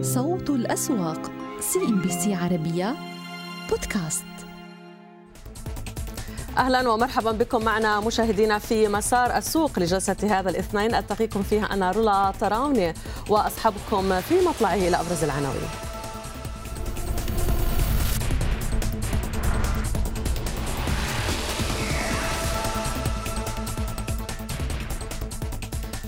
صوت الأسواق CNBC عربية بودكاست أهلا ومرحبا بكم معنا مشاهدينا في مسار السوق لجلسة هذا الاثنين ألتقيكم فيها أنا رولا طراوني وأصحبكم في مطلعه إلى ابرز العناوين.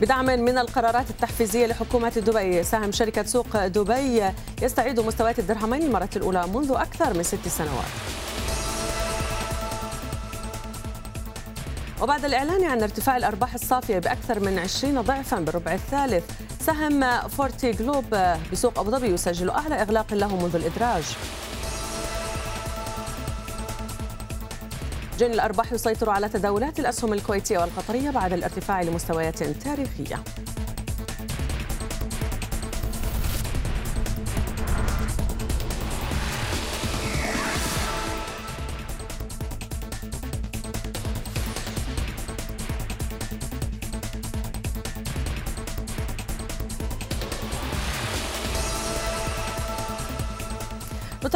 بدعم من القرارات التحفيزية لحكومة دبي. ساهم شركة سوق دبي يستعيد مستويات الدرهمين للمرة الأولى منذ أكثر من ست سنوات. وبعد الإعلان عن ارتفاع الأرباح الصافية بأكثر من 20 ضعفا بالربع الثالث سهم فورتي جلوب بسوق أبو ظبي يسجل أعلى إغلاق له منذ الإدراج. جن الأرباح يسيطر على تداولات الأسهم الكويتية والقطرية بعد الارتفاع لمستويات تاريخية.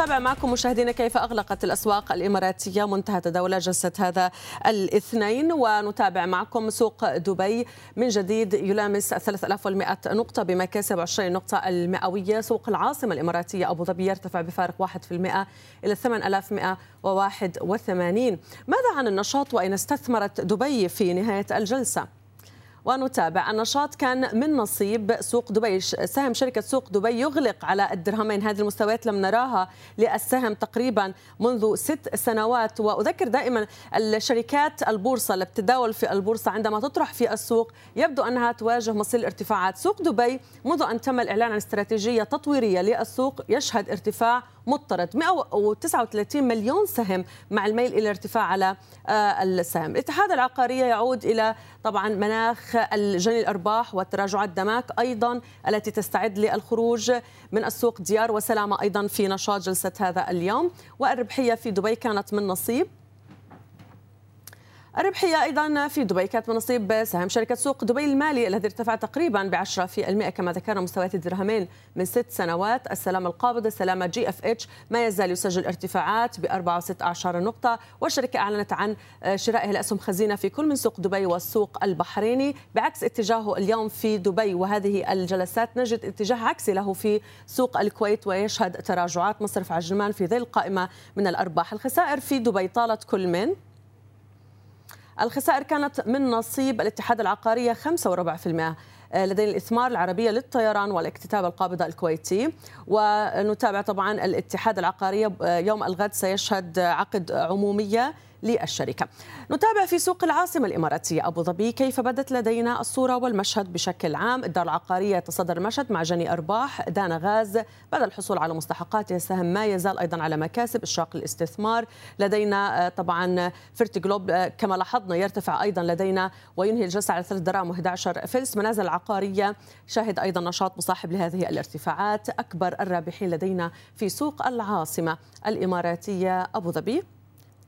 نتابع معكم مشاهدينا كيف أغلقت الأسواق الإماراتية منتهى تداول جلسة هذا الاثنين ونتابع معكم سوق دبي. من جديد يلامس 3100 نقطة بمكاسب 20 نقطة المئوية. سوق العاصمة الإماراتية أبو ظبي يرتفع بفارق 1% إلى 8181 ماذا عن النشاط وأين استثمرت دبي في نهاية الجلسة؟ ونتابع النشاط. كان من نصيب سوق دبي. سهم شركة سوق دبي يغلق على الدرهمين. هذه المستويات لم نراها للسهم تقريبا منذ ست سنوات. وأذكر دائما الشركات البورصة اللي بتتداول في البورصة عندما تطرح في السوق يبدو أنها تواجه مصير الارتفاعات سوق دبي منذ أن تم الإعلان عن استراتيجية تطويرية للسوق يشهد ارتفاع مضطرد. 139 مليون سهم مع الميل إلى ارتفاع على آه، السهم. الاتحاد العقارية يعود إلى طبعا مناخ الجني الأرباح والتراجعات دماك أيضا التي تستعد للخروج من السوق ديار. وسلامة أيضا في نشاط جلسة هذا اليوم. والربحية في دبي كانت من نصيب. الربحية أيضا في دبي كانت من نصيب سهم شركة سوق دبي المالي الذي ارتفع تقريبا ب 10% كما ذكرنا مستويات الدرهمين من ست سنوات. السلام القابض السلامة GFH ما يزال يسجل ارتفاعات ب 4.16 نقطة. والشركة أعلنت عن شرائها لأسهم خزينة في كل من سوق دبي والسوق البحريني بعكس اتجاهه اليوم في دبي. وهذه الجلسات نجد اتجاه عكسي له في سوق الكويت ويشهد تراجعات مصرف عجمان في ذيل القائمة من الأرباح. الخسائر في دبي طالت كل من الخسائر كانت من نصيب الاتحاد العقارية 5.4% لدينا الإثمار العربية للطيران والاكتتاب القابضة الكويتي. ونتابع طبعا الاتحاد العقارية يوم الغد سيشهد عقد عمومية للشركة. نتابع في سوق العاصمة الإماراتية أبو ظبي كيف بدت لدينا الصورة والمشهد بشكل عام. الدار العقارية تصدر المشهد مع جني أرباح دانا غاز. بعد الحصول على مستحقاته السهم ما يزال أيضا على مكاسب إشراق الاستثمار. لدينا طبعا فرتي جلوب كما لاحظنا يرتفع أيضا لدينا وينهي الجلسة على 3 دراهم و11 فلس. منازل العقارية شهد أيضا نشاط مصاحب لهذه الارتفاعات. أكبر الرابحين لدينا في سوق العاصمة الإماراتية أبو ظبي.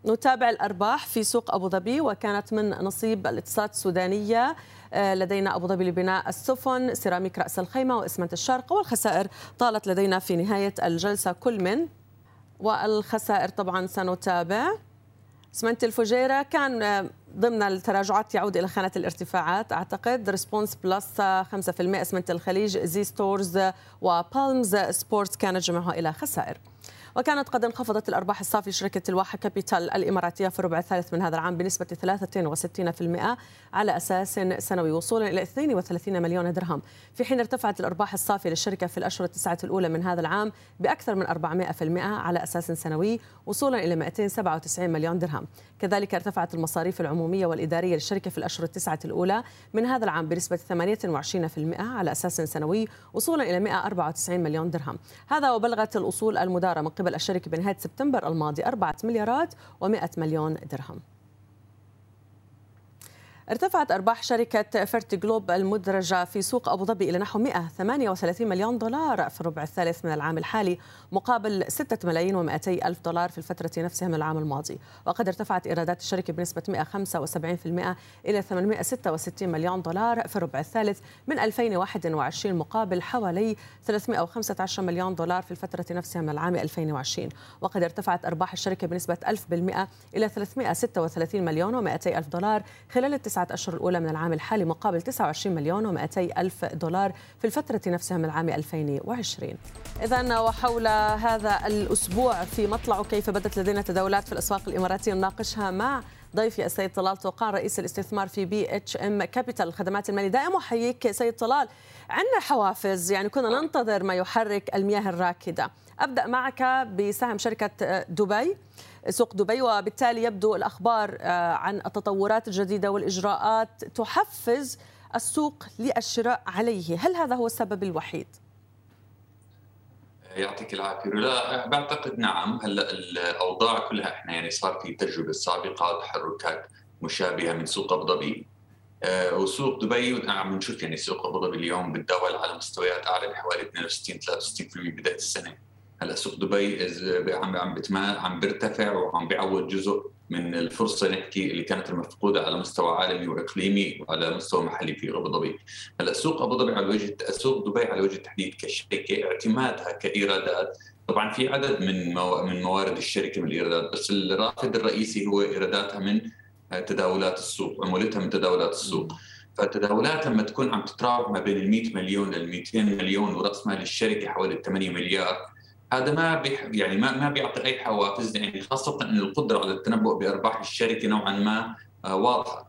نتابع الأرباح في سوق أبو ظبي وكانت من نصيب الاتصالات السودانية. آه، لدينا أبو ظبي لبناء السفن سيراميك رأس الخيمة وإسمنت الشرق والخسائر طالت لدينا في نهاية الجلسة. كل من؟ والخسائر طبعا سنتابع. إسمنت الفجيرة كان آه، ضمن التراجعات يعود إلى خانة الارتفاعات. أعتقد Response Plus 5% إسمنت الخليج Zee Stores و Palms Sports كانت جمعها إلى خسائر. وكانت قد انخفضت الأرباح الصافية لشركة الواحة Capital الإماراتية في الربع الثالث من هذا العام بنسبة 63% على أساس سنوي وصولا إلى 32 مليون درهم. في حين ارتفعت الأرباح الصافية للشركة في الأشهر التسعة الأولى من هذا العام بأكثر من 400% على أساس سنوي وصولا إلى 297 مليون درهم. كذلك ارتفعت المصاريف العمومية والإدارية للشركة في الأشهر التسعة الأولى من هذا العام بنسبة 28% على أساس سنوي وصولا إلى 194 مليون درهم. هذا وبلغت الأصول المدارة من قبل الشركة بنهاية سبتمبر الماضي 4 مليارات و100 مليون درهم. ارتفعت أرباح شركة فيرتي جلوب المدرجة في سوق أبو ظبي إلى نحو 138 مليون دولار في الربع الثالث من العام الحالي مقابل 6 ملايين و200 ألف دولار في الفترة نفسها من العام الماضي. وقد ارتفعت إيرادات الشركة بنسبة 175% إلى 866 مليون دولار في الربع الثالث من 2021 مقابل حوالي 315 مليون دولار في الفترة نفسها من العام 2020 وقد ارتفعت أرباح الشركة بنسبة 1000% إلى 336 مليون و200 ألف دولار خلال التسعة أشهر الأولى من العام الحالي مقابل 29 مليون و200 ألف دولار في الفترة نفسها من العام 2020 إذا وحول هذا الأسبوع في مطلعه كيف بدت لدينا تداولات في الأسواق الإماراتية نناقشها مع ضيفي السيد طلال طوقان رئيس الاستثمار في BHM Capital الخدمات المالية. دائما أحييك سيد طلال عندنا حوافز يعني كنا ننتظر ما يحرك المياه الراكدة. أبدأ معك بسهم شركة دبي. سوق دبي وبالتالي يبدو الأخبار عن التطورات الجديدة والإجراءات تحفز السوق للشراء عليه. هل هذا هو السبب الوحيد؟ يعطيك العافية. لا بعتقد نعم. هلا الأوضاع كلها إحنا يعني صار في تجربة سابقة تحركات مشابهة من سوق أبو ظبي. أه وسوق دبي عم نشوف يعني سوق أبو ظبي اليوم بتداول على مستويات أعلى بحوالي 62 63% بداية السنة. هلا سوق دبي عم عم عم بيرتفع وعم بيعوض جزء من الفرصة نحكي اللي كانت المفقودة على مستوى عالمي وإقليمي وعلى مستوى محلي في أبو ظبي. هلا سوق أبو ظبي على وجه سوق دبي على وجه التحديد كشركة اعتمادها كإيرادات طبعا في عدد من من موارد الشركة من الإيرادات بس الرافد الرئيسي هو إيراداتها من تداولات السوق عمولتها من تداولات السوق. فالتداولات لما تكون عم تتراوح ما بين ال 100 مليون لل 200 مليون ورأس مال الشركة حوالي 8 مليار هذا ما يعني ما ما بيعطي أي حوافز يعني خاصة إن القدرة على التنبؤ بأرباح الشركة نوعا ما واضحة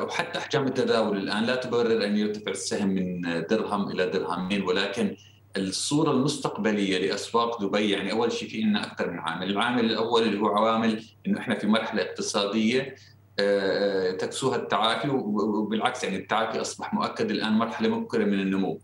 وحتى أحجام التداول الآن لا تبرر أن يرتفع السهم من درهم إلى درهمين ولكن الصورة المستقبلية لأسواق دبي يعني أول شيء في لنا أكثر من عامل، العامل الأول اللي هو عوامل إنه إحنا في مرحلة اقتصادية تكسوها التعافي وبالعكس يعني التعافي أصبح مؤكد الآن مرحلة مبكرة من النمو.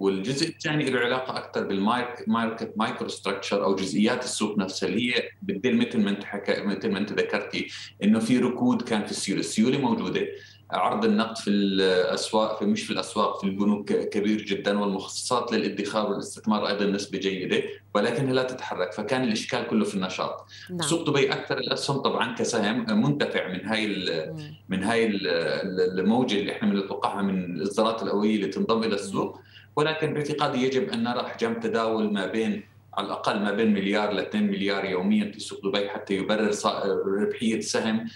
والجزء الثاني له علاقة أكثر بال market microstructure أو جزئيات السوق نفسها اللي هي بتدل مثل ما أنت حكى مثل ما أنت ذكرتي إنه في ركود كان في السيولة، السيولة موجودة. عرض النقد في الاسواق في مش في الأسواق في البنوك كبير جدا والمخصصات للإدخار والاستثمار أيضا نسبة جيدة ولكنها لا تتحرك. فكان الإشكال كله في النشاط. نعم. سوق دبي أكثر الأسهم طبعا كسهم منتفع من هاي من هاي الموجة اللي إحنا بنتوقعها من الإصدارات القويه اللي تنضم إلى السوق. ولكن باعتقادي يجب أن نرى احجام تداول ما بين على الأقل ما بين مليار ل 2 مليار يوميا في سوق دبي حتى يبرر ربحية سهم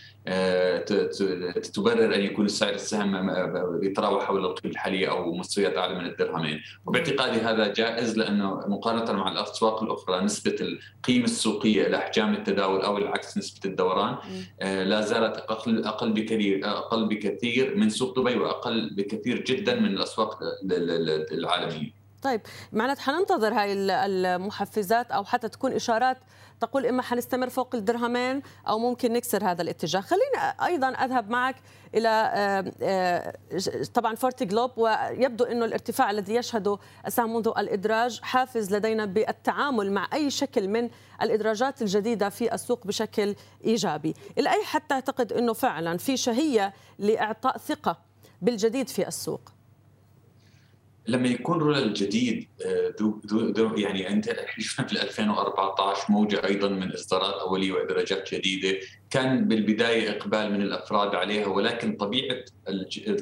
تبرر أن يكون سعر السهم يتراوح حول القيمة الحالية أو مستويات أعلى من الدرهمين، وباعتقادي هذا جائز لأنه مقارنة مع الأسواق الأخرى نسبة القيمة السوقية لاحجام التداول أو العكس نسبة الدوران لا زالت أقل أقل بكثير أقل بكثير من سوق دبي وأقل بكثير جدا من الأسواق العالمية. طيب معناتها حننتظر هاي المحفزات أو حتى تكون إشارات تقول إما حنستمر فوق الدرهمين أو ممكن نكسر هذا الاتجاه. خليني أيضا أذهب معك إلى طبعا Fertiglobe ويبدو إنه الارتفاع الذي يشهده السهم منذ الإدراج حافز لدينا بالتعامل مع أي شكل من الإدراجات الجديدة في السوق بشكل إيجابي. إلى أي حد تعتقد إنه فعلا في شهية لإعطاء ثقة بالجديد في السوق؟ لما يكون رولر جديد دو دو دو يعني أنت شفنا في 2014 موجة أيضا من إصدارات أولية وادراجات جديدة. كان بالبداية إقبال من الأفراد عليها ولكن طبيعة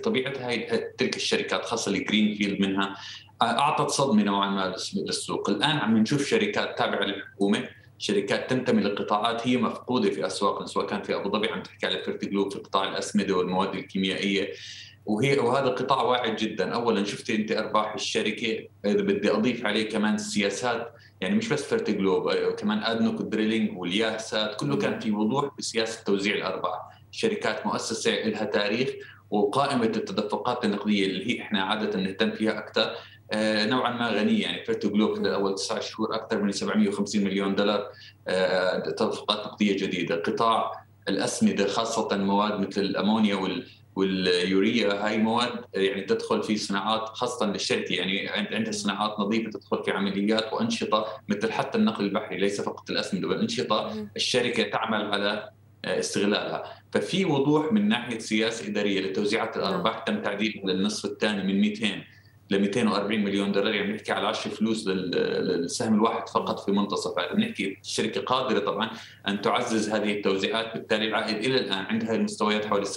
طبيعة هاي تلك الشركات خاصة ال greenfield منها أعطت صدمة نوعا ما للسوق، الآن عم نشوف شركات تابعة للحكومة شركات تنتمي لقطاعات هي مفقودة في اسواقنا سواء كان في أبو ظبي عم تحكي على Fertiglobe في قطاع الأسمدة والمواد الكيميائية. وهي وهذا قطاع واعد جدا. اولا شفت أنت أرباح الشركة إذا بدي أضيف عليه كمان السياسات يعني مش بس Fertiglobe كمان ADNOC Drilling والياه سات كله كان في وضوح بسياسة توزيع الأرباح. شركات مؤسسة لها تاريخ وقائمة التدفقات النقدية اللي هي إحنا عادة نهتم فيها أكثر نوعا ما غنية. يعني Fertiglobe خلال أول تسع شهور أكثر من 750 مليون دولار تدفقات نقدية جديدة، قطاع الأسمدة خاصة مواد مثل الأمونيا واليوريا هاي مواد يعني تدخل في صناعات خاصة للشركه يعني عندها صناعات نظيفة تدخل في عمليات وأنشطة مثل حتى النقل البحري ليس فقط الأسمدة والانشطه الشركة تعمل على استغلالها. ففي وضوح من ناحية سياسة إدارية لتوزيعات الأرباح تم تعديل للنصف الثاني من 200 ل 240 مليون دولار يعني بنحكي على 10 فلوس للسهم الواحد فقط في منتصف. هذا بنحكي الشركة قادرة طبعا أن تعزز هذه التوزيعات بالتالي العائد إلى الآن عندها المستويات حوالي 6.5%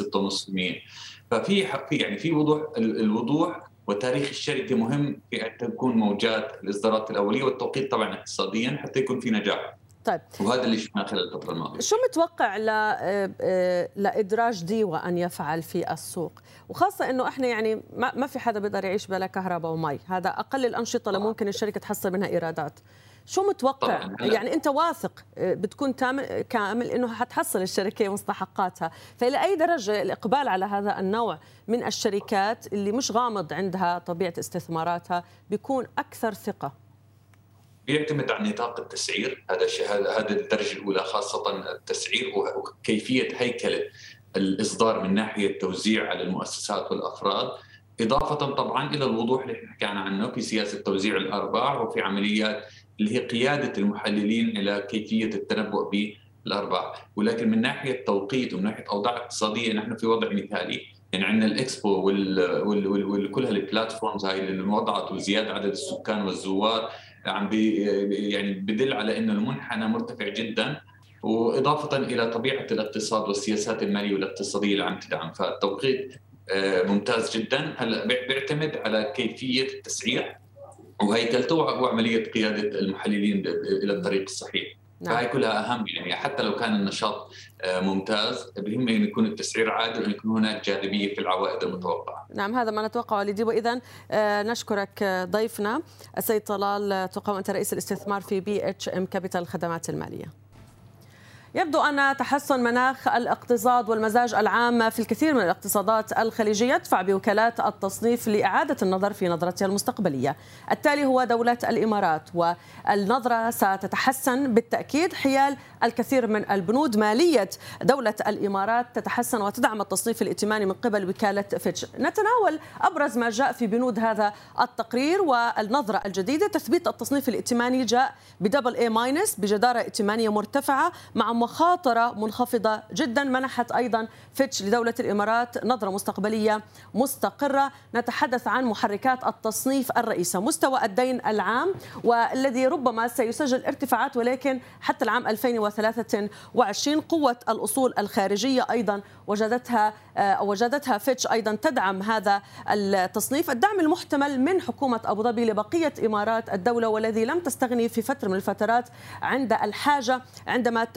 ففي في يعني في وضوح الوضوح وتاريخ الشركة مهم في أن تكون موجات الإصدارات الأولية والتوقيت طبعا اقتصاديا حتى يكون في نجاح. طيب. وهذا اللي شفناه خلال الفترة الماضية. شو متوقع ل... آه، لإدراج ديوا أن يفعل في السوق؟ وخاصة إنه إحنا يعني ما, ما في حدا بيقدر يعيش بلا كهرباء ومي. هذا أقل الأنشطة اللي ممكن الشركة تحصل منها إيرادات. شو متوقع؟ طبعاً. يعني أنت واثق آه، بتكون كامل إنه حتحصل الشركة مستحقاتها. فإلى أي درجة الإقبال على هذا النوع من الشركات اللي مش غامض عندها طبيعة استثماراتها بيكون أكثر ثقة؟ بيعتمد على نطاق التسعير. هذا الشيء هذا الدرجة الأولى خاصة التسعير وكيفية هيكله الإصدار من ناحية توزيع على المؤسسات والأفراد. إضافة طبعا إلى الوضوح اللي إحنا حكينا عنه في سياسة توزيع الأرباح وفي عمليات اللي هي قيادة المحللين إلى كيفية التنبؤ بالأرباح. ولكن من ناحية توقيت ومن ناحية أوضاع اقتصادية نحن في وضع مثالي. يعني عندنا الإكسبو وال, وال... وال... وال... كل هالبلاتفورمز هاي اللي وضعت وزيادة عدد السكان والزوار عم بي يعني بدل على إنه المنحنى مرتفع جدا وإضافة إلى طبيعة الاقتصاد والسياسات المالية والاقتصادية اللي عم تدعم. فالتوقيت آه، ممتاز جدا. هلأ بيعتمد على كيفية التسعير وهيكلته وعملية قيادة المحللين إلى الطريق الصحيح. نعم. فهي كلها أهم يعني حتى لو كان النشاط آه، ممتاز بهم أن يكون التسعير عادل وان يكون هناك جاذبية في العوائد المتوقعة. نعم هذا ما نتوقعه لدي واذا آه، نشكرك ضيفنا السيد طلال طوقان أنت رئيس الاستثمار في BHM Capital الخدمات المالية. يبدو أن تحسن مناخ الاقتصاد والمزاج العام في الكثير من الاقتصادات الخليجية يدفع بوكالات التصنيف لإعادة النظر في نظرتها المستقبلية. التالي هو دولة الإمارات والنظرة ستتحسن بالتأكيد حيال الكثير من البنود. مالية دولة الإمارات تتحسن وتدعم التصنيف الائتماني من قبل وكالة فيتش. نتناول أبرز ما جاء في بنود هذا التقرير والنظرة الجديدة تثبيت التصنيف الائتماني جاء ب double A minus بجدارة ائتمانية مرتفعة مع مخاطرة منخفضة جدا منحت أيضا فيتش لدولة الإمارات نظرة مستقبلية مستقرة. نتحدث عن محركات التصنيف الرئيسة مستوى الدين العام والذي ربما سيسجل ارتفاعات ولكن حتى العام 2023 قوة الأصول الخارجية أيضا وجدتها آه، وجدتها فيتش أيضا تدعم هذا التصنيف. الدعم المحتمل من حكومة أبو ظبي لبقية إمارات الدولة والذي لم تستغني في فترة من الفترات عند الحاجة عندما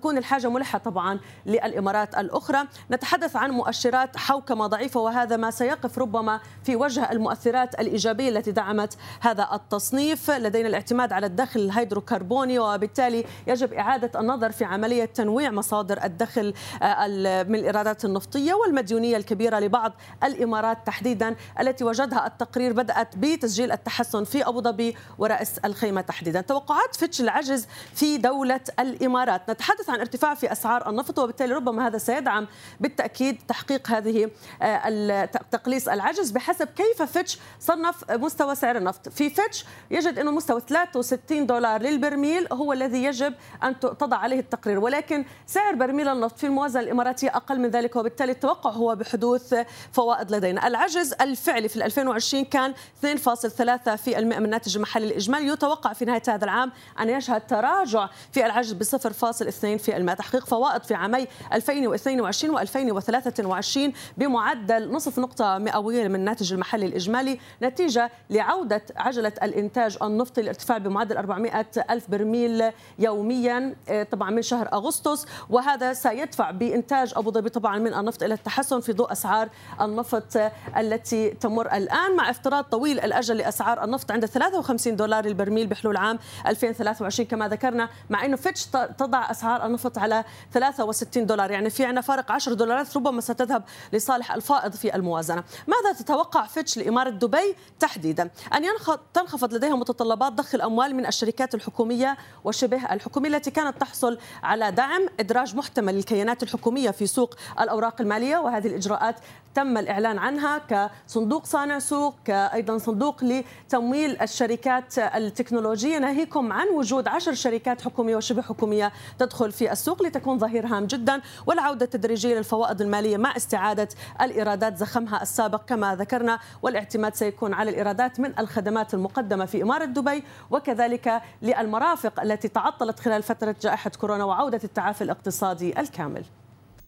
تكون الحاجة ملحة طبعا للإمارات الأخرى. نتحدث عن مؤشرات حوكمة ضعيفة وهذا ما سيقف ربما في وجه المؤثرات الإيجابية التي دعمت هذا التصنيف. لدينا الاعتماد على الدخل الهيدروكربوني وبالتالي يجب إعادة النظر في عملية تنويع مصادر الدخل آه، من الإيرادات النفطية والمديونية الكبيرة لبعض الإمارات تحديدا التي وجدها التقرير بدأت بتسجيل التحسن في أبو ظبي ورأس الخيمة تحديدا. توقعات فيتش العجز في دولة الإمارات. نتحدث عن ارتفاع في أسعار النفط وبالتالي ربما هذا سيدعم بالتأكيد تحقيق هذه آه، تقليص العجز بحسب كيف فيتش صنف مستوى سعر النفط. في فيتش يجد أنه مستوى 63 دولار للبرميل هو الذي يجب أن تضع عليه التقرير. ولكن سعر برميل النفط في الموازنة الإماراتية أقل من ذلك وبالتالي التوقع هو بحدوث فوائد لدينا. العجز الفعلي في 2020 كان 2.3% من الناتج المحلي الإجمالي. يتوقع في نهاية هذا العام أن يشهد تراجع في العجز ب 0.2% تحقيق فوائد في عامي 2022 و2023 بمعدل نصف نقطة مئوية من الناتج المحلي الإجمالي نتيجة لعودة عجلة الإنتاج النفطي لارتفاع بمعدل 400 ألف برميل يوميا آه، طبعا من شهر أغسطس. وهذا سيدفع بإنتاج أبو ظبي طبعا من النفط إلى التحسن في ضوء أسعار النفط التي تمر الآن. مع افتراض طويل الأجل لأسعار النفط عند 53 دولار البرميل بحلول عام 2023 كما ذكرنا مع أنه فيتش تضع أسعار النفط على 63 دولار. يعني في عندنا فارق 10 دولارات ربما ستذهب لصالح الفائض في الموازنة. ماذا تتوقع فيتش لإمارة دبي تحديدا؟ أن تنخفض لديها متطلبات ضخ الأموال من الشركات الحكومية وشبه الحكومية التي كانت تحصل على دعم إدراج محتمل للكيانات الحكومية في سوق الأوراق المالية وهذه الإجراءات تم الإعلان عنها كصندوق صانع سوق كأيضا صندوق لتمويل الشركات التكنولوجية. ناهيكم عن وجود عشر شركات حكومية وشبه حكومية تدخل في السوق لتكون ظهير هام جدا والعودة التدريجية للفوائد المالية مع استعادة الإيرادات زخمها السابق كما ذكرنا والاعتماد سيكون على الإيرادات من الخدمات المقدمة في إمارة دبي وكذلك للمرافق التي تعطلت خلال فترة جائحة كورونا وعودة التعافي الاقتصادي الكامل.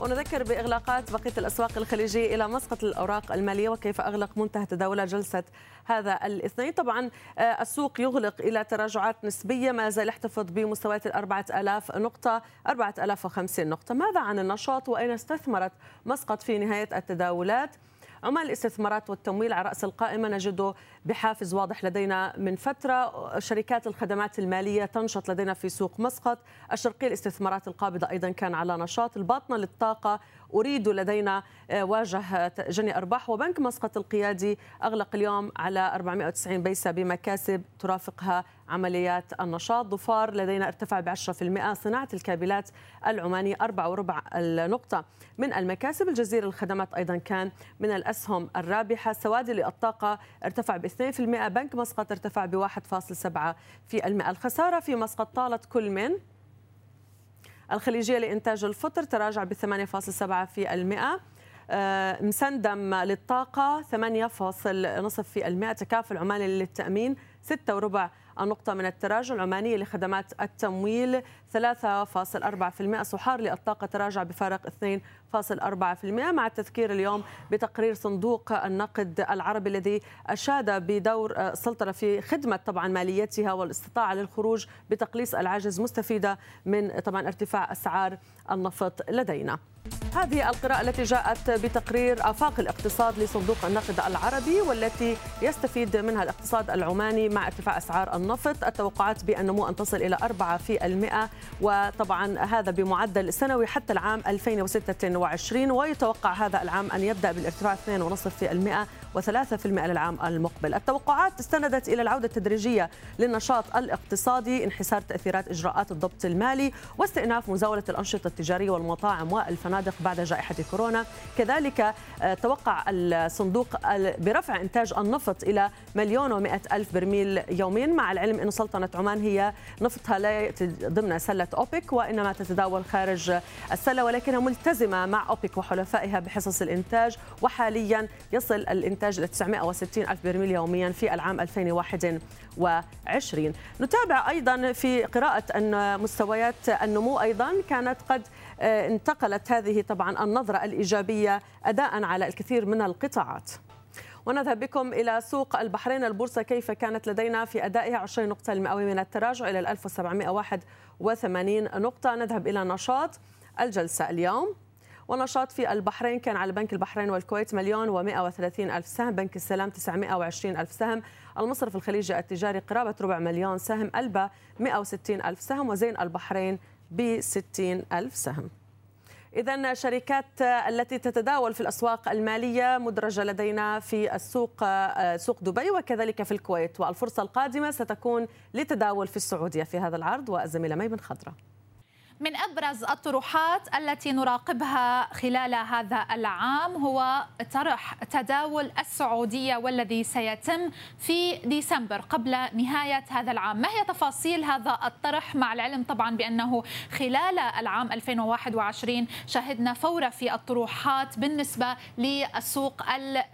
ونذكر بإغلاقات بقية الأسواق الخليجية إلى مسقط الأوراق المالية وكيف أغلق منتهى تداولات جلسة هذا الاثنين. طبعا آه، السوق يغلق إلى تراجعات نسبية ما زال يحتفظ بمستويات الأربعة ألاف نقطة 4050 نقطة. ماذا عن النشاط؟ وأين استثمرت مسقط في نهاية التداولات؟ عمال الاستثمارات والتمويل على رأس القائمة نجده بحافز واضح لدينا من فترة. شركات الخدمات المالية تنشط لدينا في سوق مسقط. الشرقية الاستثمارات القابضة أيضا كان على نشاط. الباطنة للطاقة أريد لدينا آه، واجه جني أرباح وبنك مسقط القيادي أغلق اليوم على 490 بيسة بمكاسب ترافقها عمليات النشاط. ظفار لدينا ارتفع ب 10% صناعة الكابلات العماني 4 وربع النقطة. من المكاسب الجزيرة الخدمات أيضا كان من الأسهم الرابحة. سوادي للطاقة ارتفع ب 2% بنك مسقط ارتفع ب 1.7 في المئة. الخسارة في مسقط طالت كل من الخليجية لإنتاج الفطر تراجع ب 8.7 في المئة. آه، مسندم للطاقة 8.5 في المئة. تكافل عمالي للتأمين 6 وربع النقطة من التراجع العمانية لخدمات التمويل 3.4% صحار للطاقة تراجع بفارق 2.4% مع التذكير اليوم بتقرير صندوق النقد العربي الذي أشاد بدور السلطنة في خدمة طبعا ماليتها والاستطاعة للخروج بتقليص العجز مستفيدة من طبعا ارتفاع أسعار النفط لدينا. هذه القراءة التي جاءت بتقرير آفاق الاقتصاد لصندوق النقد العربي والتي يستفيد منها الاقتصاد العماني مع ارتفاع أسعار النفط. التوقعات بأن أن تصل إلى 4% وطبعا هذا بمعدل سنوي حتى العام 2026 ويتوقع هذا العام أن يبدأ بالارتفاع 2.5% و3% للعام المقبل. التوقعات استندت إلى العودة التدريجية للنشاط الاقتصادي انحسار تأثيرات إجراءات الضبط المالي واستئناف مزاولة الأنشطة التجارية والمطاعم والفنادق بعد جائحة كورونا. كذلك آه، توقع الصندوق برفع إنتاج النفط إلى مليون ومئة ألف برميل يوميا. مع العلم أن سلطنة عمان هي نفطها لا ضمن سلة أوبك وإنما تتداول خارج السلة ولكنها ملتزمة مع أوبك وحلفائها بحصص الإنتاج وحاليا يصل الإنتاج الإنتاج ل 960 ألف برميل يوميا في العام 2021 نتابع أيضا في قراءة أن مستويات النمو أيضا كانت قد آه، انتقلت. هذه طبعا النظرة الإيجابية أداء على الكثير من القطاعات. ونذهب بكم إلى سوق البحرين. البورصة كيف كانت لدينا في أدائها؟ 20 نقطة المئوية من التراجع إلى 1781 نقطة. نذهب إلى نشاط الجلسة اليوم. ونشاط في البحرين كان على بنك البحرين والكويت مليون و130 ألف سهم. بنك السلام 920 ألف سهم. المصرف الخليجي التجاري قرابة ربع مليون سهم. ألبا 160 ألف سهم. وزين البحرين ب 60 ألف سهم. إذا شركات التي تتداول في الأسواق المالية مدرجة لدينا في السوق سوق دبي وكذلك في الكويت. والفرصة القادمة ستكون لتداول في السعودية في هذا العرض. والزميلة ميمن خضرة من أبرز الطروحات التي نراقبها خلال هذا العام هو طرح تداول السعودية والذي سيتم في ديسمبر قبل نهاية هذا العام، ما هي تفاصيل هذا الطرح مع العلم طبعا بأنه خلال العام 2021 شهدنا فوره في الطروحات بالنسبة للسوق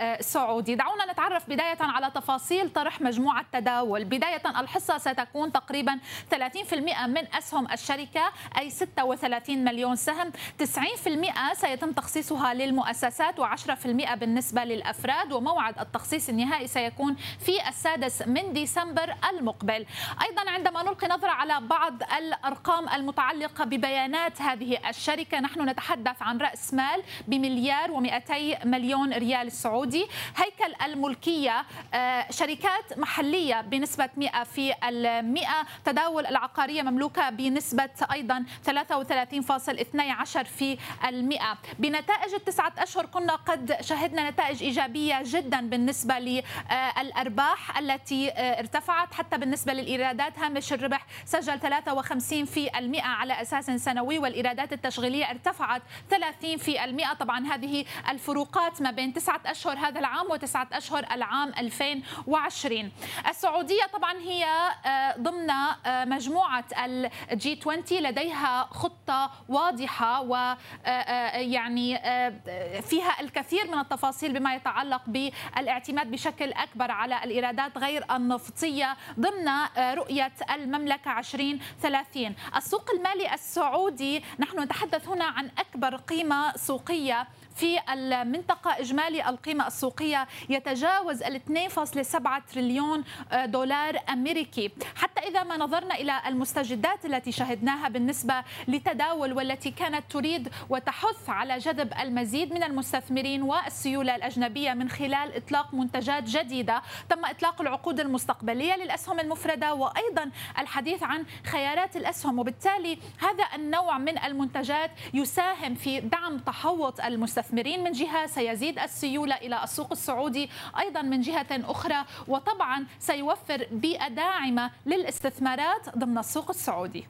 السعودي، دعونا نتعرف بداية على تفاصيل طرح مجموعة تداول، بداية الحصة ستكون تقريبا 30% من أسهم الشركة أي 36 مليون سهم. 90% سيتم تخصيصها للمؤسسات و10% بالنسبة للأفراد وموعد التخصيص النهائي سيكون في السادس من ديسمبر المقبل. أيضا عندما نلقي نظرة على بعض الأرقام المتعلقة ببيانات هذه الشركة نحن نتحدث عن رأس مال بمليار و200 مليون ريال سعودي. هيكل الملكية آه، شركات محلية بنسبة 100 في المئة. تداول العقارية مملوكة بنسبة أيضا 33.12 في المئة. بنتائج التسعة أشهر كنا قد شهدنا نتائج إيجابية جدا بالنسبة للأرباح التي ارتفعت. حتى بالنسبة للإيرادات هامش الربح سجل 53 في المئة على أساس سنوي والإيرادات التشغيلية ارتفعت 30 في المئة. طبعا هذه الفروقات ما بين تسعة أشهر هذا العام وتسعة أشهر العام 2020 السعودية طبعا هي آه، ضمن آه، مجموعة الجي 20 لديها خطة واضحة ويعني آه، فيها الكثير من التفاصيل بما يتعلق بالاعتماد بشكل أكبر على الإيرادات غير النفطية ضمن رؤية المملكة 2030 السوق المالي السعودي نحن نتحدث هنا عن أكبر قيمة سوقية في المنطقة. إجمالي القيمة السوقية يتجاوز ال 2.7 تريليون آه، دولار أمريكي. إذا ما نظرنا إلى المستجدات التي شهدناها بالنسبة لتداول والتي كانت تريد وتحث على جذب المزيد من المستثمرين والسيولة الأجنبية من خلال إطلاق منتجات جديدة تم إطلاق العقود المستقبلية للأسهم المفردة وأيضا الحديث عن خيارات الأسهم. وبالتالي هذا النوع من المنتجات يساهم في دعم تحوط المستثمرين من جهة سيزيد السيولة إلى السوق السعودي أيضا من جهة أخرى وطبعا سيوفر بيئة داعمة للاستثمارات ضمن السوق السعودي.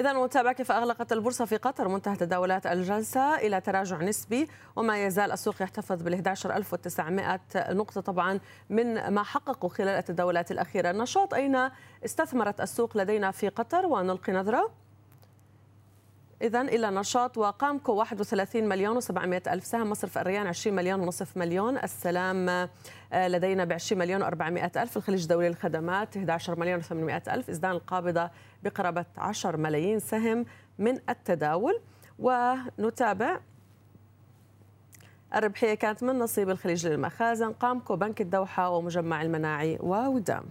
إذا نتابع كيف أغلقت البورصة في قطر منتهى تداولات الجلسة إلى تراجع نسبي وما يزال السوق يحتفظ بال 11900 نقطة طبعا من ما حققوا خلال التداولات الأخيرة. النشاط أين استثمرت السوق لدينا في قطر ونلقي نظرة؟ إذا إلى نشاط وقامكو 31 مليون و700 ألف سهم مصرف الريان 20 مليون ونصف مليون السلام آه، لدينا ب 20 مليون و400 ألف الخليج الدولي للخدمات 11 مليون و800 ألف إزدان القابضة بقرابة 10 ملايين سهم من التداول. ونتابع الربحية كانت من نصيب الخليج للمخازن قامكو بنك الدوحة ومجمع المناعي وودام.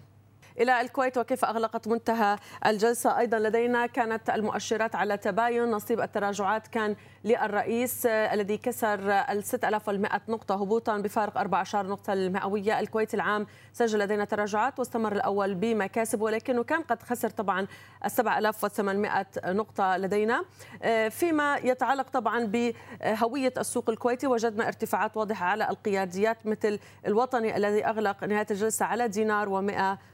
إلى الكويت وكيف أغلقت منتهى الجلسة؟ أيضا لدينا كانت المؤشرات على تباين نصيب التراجعات كان للرئيس الذي كسر ال 6100 نقطة هبوطا بفارق 14 نقطة المئوية. الكويت العام سجل لدينا تراجعات واستمر الأول بمكاسب ولكنه كان قد خسر طبعا ال 7800 نقطة لدينا. فيما يتعلق طبعا بهوية السوق الكويتي وجدنا ارتفاعات واضحة على القياديات مثل الوطني الذي أغلق نهاية الجلسة على دينار و140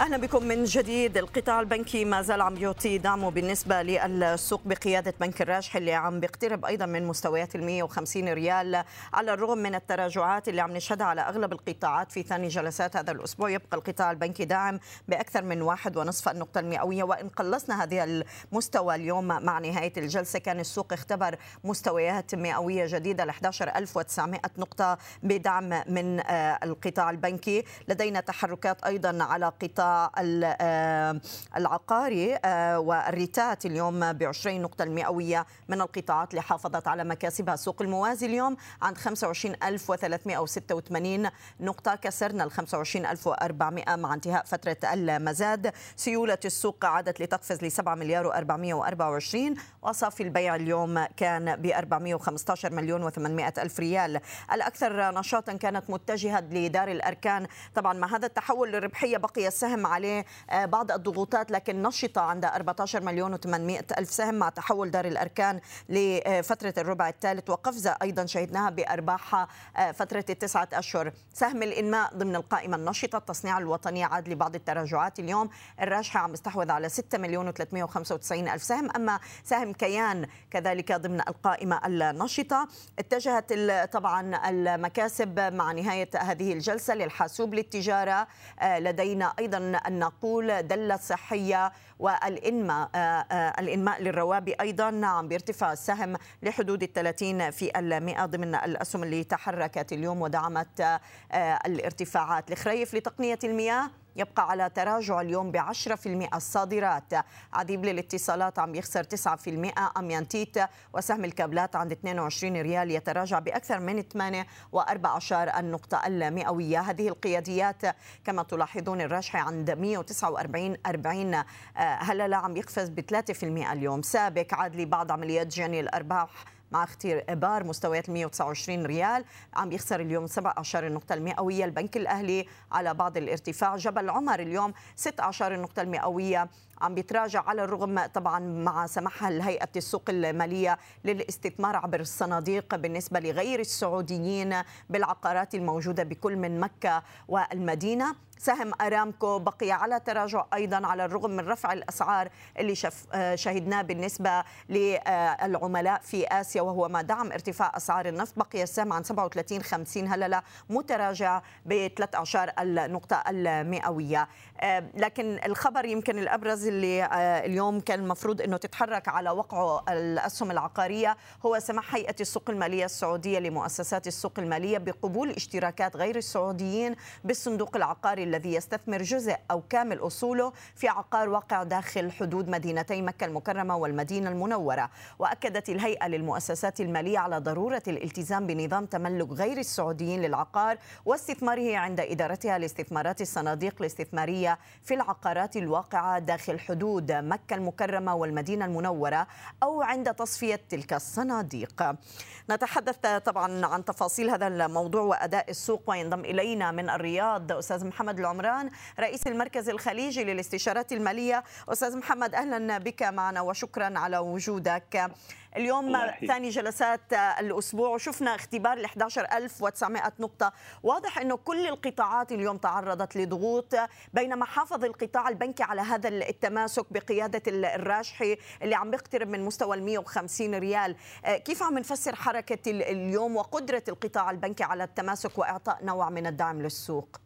أهلا بكم من جديد. القطاع البنكي ما زال عم يعطي دعمه بالنسبة للسوق بقيادة بنك الراجح اللي عم بيقترب أيضا من مستويات ال 150 ريال. على الرغم من التراجعات اللي عم نشهدها على أغلب القطاعات في ثاني جلسات هذا الأسبوع يبقى القطاع البنكي داعم بأكثر من واحد ونصف النقطة المئوية. وإن قلصنا هذه المستوى اليوم مع نهاية الجلسة كان السوق اختبر مستويات مئوية جديدة ل 11900 نقطة بدعم من آه، القطاع البنكي. لدينا تحركات أيضا على قطاع آه، العقاري آه، والريتات اليوم ب 20 نقطة المئوية من القطاعات اللي حافظت على مكاسبها. سوق الموازي اليوم عند 25386 نقطة. كسرنا ال 25400 مع انتهاء فترة المزاد. سيولة السوق عادت لتقفز ل 7 مليار و424 وصافي البيع اليوم كان ب 415 مليون و800 ألف ريال. الأكثر نشاطا كانت متجهة لدار الأركان. طبعا مع هذا التحول للربحية بقي السهم السهم عليه آه، بعض الضغوطات لكن نشطة عند 14 مليون و800 ألف سهم مع تحول دار الأركان لفترة الربع الثالث وقفزة أيضا شهدناها بأرباحها آه، فترة التسعة أشهر. سهم الإنماء ضمن القائمة النشطة التصنيع الوطني عاد لبعض التراجعات اليوم. الراجحة عم يستحوذ على 6 مليون و395 ألف سهم أما سهم كيان كذلك ضمن القائمة النشطة. اتجهت طبعا المكاسب مع نهاية هذه الجلسة للحاسوب للتجارة آه، لدينا أيضا أن نقول دلة صحية والإنماء الإنماء للروابي أيضا عم بيرتفع السهم لحدود الثلاثين في المئة ضمن الأسهم اللي تحركت اليوم ودعمت الارتفاعات. الخريف لتقنية المياه؟ يبقى على تراجع اليوم ب 10% الصادرات. عديب للاتصالات عم يخسر 9% أميانتيت وسهم الكابلات عند 22 ريال يتراجع بأكثر من 8 و14 النقطة المئوية هذه القياديات كما تلاحظون الراجحة عند 149 40 هلا عم يقفز ب 3% اليوم. سابق عاد لبعض عمليات جني الأرباح مع اختبار مستويات ال 129 ريال عم يخسر اليوم 17 النقطة المئوية البنك الأهلي على بعض الارتفاع. جبل عمر اليوم 16 النقطة المئوية عم بيتراجع على الرغم طبعا مع سماحها الهيئة السوق المالية للاستثمار عبر الصناديق بالنسبة لغير السعوديين بالعقارات الموجودة بكل من مكة والمدينة. سهم أرامكو بقي على تراجع أيضا على الرغم من رفع الأسعار اللي شف شهدناه بالنسبة للعملاء في آسيا وهو ما دعم ارتفاع أسعار النفط. بقي السهم عن 37 50 هلله متراجع ب 13 النقطة المئوية. لكن الخبر يمكن الأبرز اللي اليوم كان المفروض إنه تتحرك على وقعه الأسهم العقارية هو سماح هيئة السوق المالية السعودية لمؤسسات السوق المالية بقبول اشتراكات غير السعوديين بالصندوق العقاري الذي يستثمر جزء أو كامل أصوله في عقار واقع داخل حدود مدينتي مكة المكرمة والمدينة المنورة. وأكدت الهيئة للمؤسسات المالية على ضرورة الالتزام بنظام تملك غير السعوديين للعقار واستثماره عند إدارتها لاستثمارات الصناديق الاستثمارية في العقارات الواقعة داخل حدود مكة المكرمة والمدينة المنورة أو عند تصفية تلك الصناديق. نتحدث طبعا عن تفاصيل هذا الموضوع وأداء السوق وينضم إلينا من الرياض أستاذ محمد العمران رئيس المركز الخليجي للاستشارات المالية. أستاذ محمد أهلا بك معنا وشكرا على وجودك. اليوم ثاني جلسات الأسبوع. وشفنا اختبار ال 11900 نقطة. واضح أنه كل القطاعات اليوم تعرضت لضغوط بينما حافظ القطاع البنكي على هذا التماسك بقيادة الراجحي اللي عم بيقترب من مستوى ال 150 ريال. كيف عم نفسر حركة اليوم وقدرة القطاع البنكي على التماسك وإعطاء نوع من الدعم للسوق؟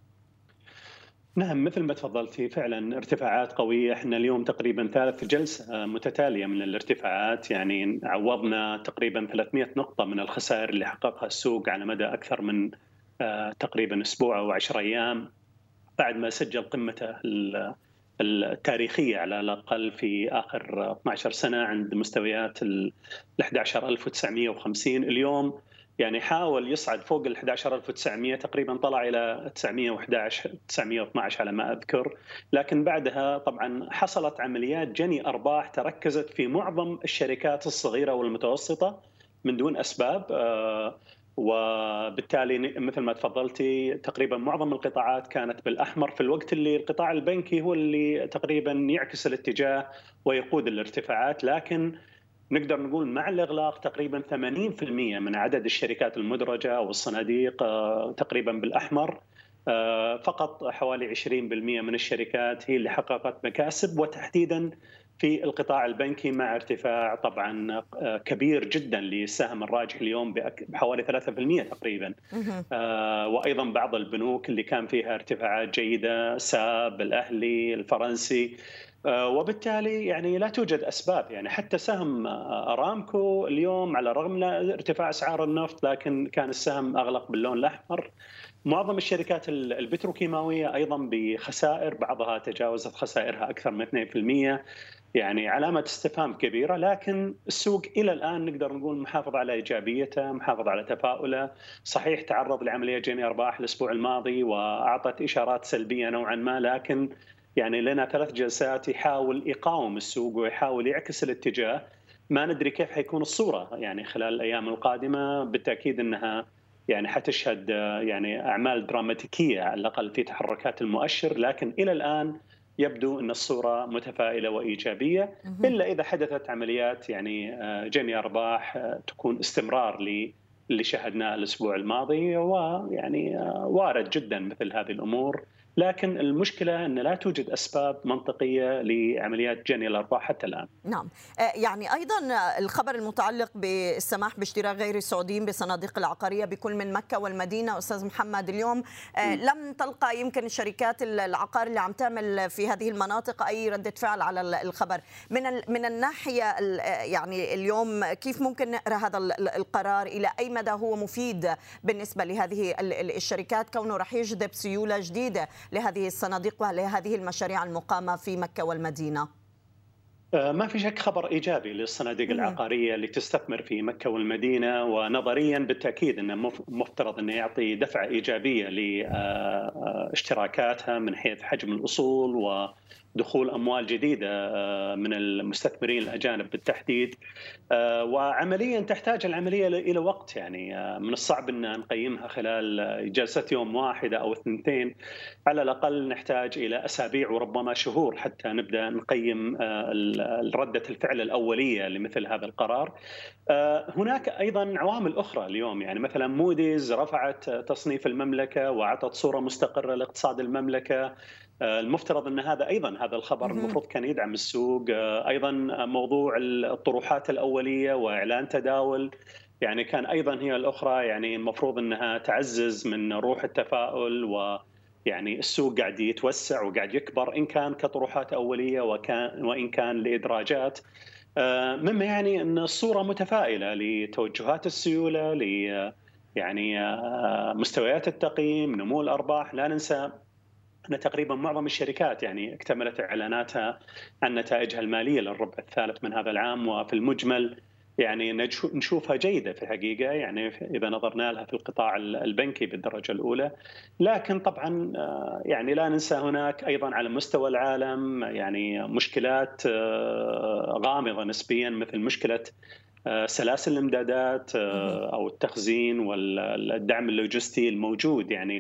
نعم مثل ما تفضلتي فعلا ارتفاعات قوية. إحنا اليوم تقريبا ثالث جلسة متتالية من الارتفاعات. يعني عوضنا تقريبا 300 نقطة من الخسائر اللي حققها السوق على مدى أكثر من تقريبا أسبوع أو 10 أيام. بعد ما سجل قمته التاريخية على الأقل في آخر 12 سنة عند مستويات ال 11950 اليوم يعني حاول يصعد فوق ال 11900 تقريبا طلع إلى 911 912 على ما أذكر. لكن بعدها طبعا حصلت عمليات جني أرباح تركزت في معظم الشركات الصغيرة والمتوسطة من دون أسباب وبالتالي مثل ما تفضلتي تقريبا معظم القطاعات كانت بالأحمر. في الوقت اللي القطاع البنكي هو اللي تقريبا يعكس الاتجاه ويقود الارتفاعات. لكن نقدر نقول مع الإغلاق تقريبا 80% من عدد الشركات المدرجة والصناديق تقريبا بالأحمر فقط حوالي 20% من الشركات هي اللي حققت مكاسب وتحديدا في القطاع البنكي مع ارتفاع طبعا كبير جدا للسهم الراجح اليوم بحوالي 3% تقريبا. وأيضا بعض البنوك اللي كان فيها ارتفاعات جيدة ساب الأهلي الفرنسي وبالتالي يعني لا توجد أسباب. يعني حتى سهم أرامكو اليوم على الرغم من ارتفاع أسعار النفط لكن كان السهم أغلق باللون الأحمر. معظم الشركات البتروكيماوية أيضا بخسائر بعضها تجاوزت خسائرها أكثر من 2% يعني علامة استفهام كبيرة لكن السوق إلى الآن نقدر نقول محافظ على إيجابيته، محافظ على تفاؤله، صحيح تعرض لعملية جني أرباح الأسبوع الماضي وأعطت إشارات سلبية نوعا ما لكن يعني لنا ثلاث جلسات يحاول يقاوم السوق ويحاول يعكس الاتجاه. ما ندري كيف حيكون الصورة يعني خلال الأيام القادمة. بالتأكيد إنها يعني حتشهد يعني أعمال دراماتيكية على الأقل في تحركات المؤشر. لكن إلى الآن يبدو إن الصورة متفائلة وإيجابية. إلا إذا حدثت عمليات يعني جني أرباح تكون استمرار اللي شاهدناه الأسبوع الماضي. ويعني وارد جدا مثل هذه الأمور. لكن المشكلة إن لا توجد أسباب منطقية لعمليات جني الأرباح حتى الآن. نعم، يعني أيضا الخبر المتعلق بالسماح باشتراك غير السعوديين بالصناديق العقارية بكل من مكة والمدينة. أستاذ محمد اليوم لم تلقى يمكن الشركات العقار اللي عم تعمل في هذه المناطق أي ردة فعل على الخبر، من من الناحية يعني اليوم كيف ممكن نقرأ هذا القرار؟ إلى أي مدى هو مفيد بالنسبة لهذه الشركات؟ كونه راح يجذب سيولة جديدة. لهذه الصناديق ولهذه المشاريع المقامة في مكة والمدينة؟ ما في شك خبر إيجابي للصناديق العقارية اللي تستثمر في مكة والمدينة ونظريا بالتأكيد إنه مفترض إنه يعطي دفعة إيجابية لاشتراكاتها من حيث حجم الأصول دخول أموال جديدة من المستثمرين الأجانب بالتحديد. وعمليا تحتاج العملية إلى وقت يعني. من الصعب إن نقيمها خلال جلسة يوم واحدة أو اثنتين. على الأقل نحتاج إلى أسابيع وربما شهور حتى نبدأ نقيم ردة الفعل الأولية لمثل هذا القرار. هناك أيضا عوامل أخرى اليوم يعني. مثلا موديز رفعت تصنيف المملكة وأعطت صورة مستقرة لاقتصاد المملكة. آه، المفترض أن هذا أيضا هذا الخبر المفروض كان يدعم السوق. آه، أيضا موضوع الطروحات الأولية وإعلان تداول يعني كان أيضا هي الأخرى يعني المفروض أنها تعزز من روح التفاؤل و يعني السوق قاعد يتوسع وقاعد يكبر إن كان كطروحات أولية وكان وإن كان لإدراجات. آه، مما يعني أن الصورة متفائلة لتوجهات السيولة ل يعني مستويات التقييم نمو الأرباح. لا ننسى أن تقريبا معظم الشركات يعني اكتملت إعلاناتها عن نتائجها المالية للربع الثالث من هذا العام وفي المجمل يعني نشوفها جيدة في الحقيقة يعني إذا نظرنا لها في القطاع البنكي بالدرجة الأولى. لكن طبعا آه، يعني لا ننسى هناك أيضا على مستوى العالم يعني مشكلات آه، غامضة نسبيا مثل مشكلة آه، سلاسل الامدادات آه، أو التخزين والدعم اللوجستي الموجود يعني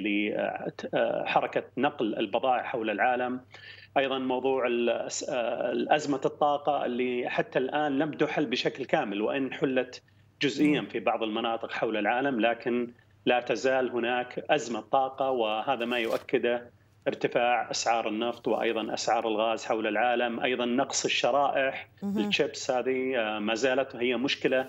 لحركه نقل البضائع حول العالم. أيضا موضوع الازمه الطاقة اللي حتى الآن لم تحل بشكل كامل وإن حلت جزئيا في بعض المناطق حول العالم لكن لا تزال هناك أزمة طاقة وهذا ما يؤكده ارتفاع أسعار النفط وأيضا أسعار الغاز حول العالم، أيضا نقص الشرائح الشيبس هذه آه، ما زالت هي مشكلة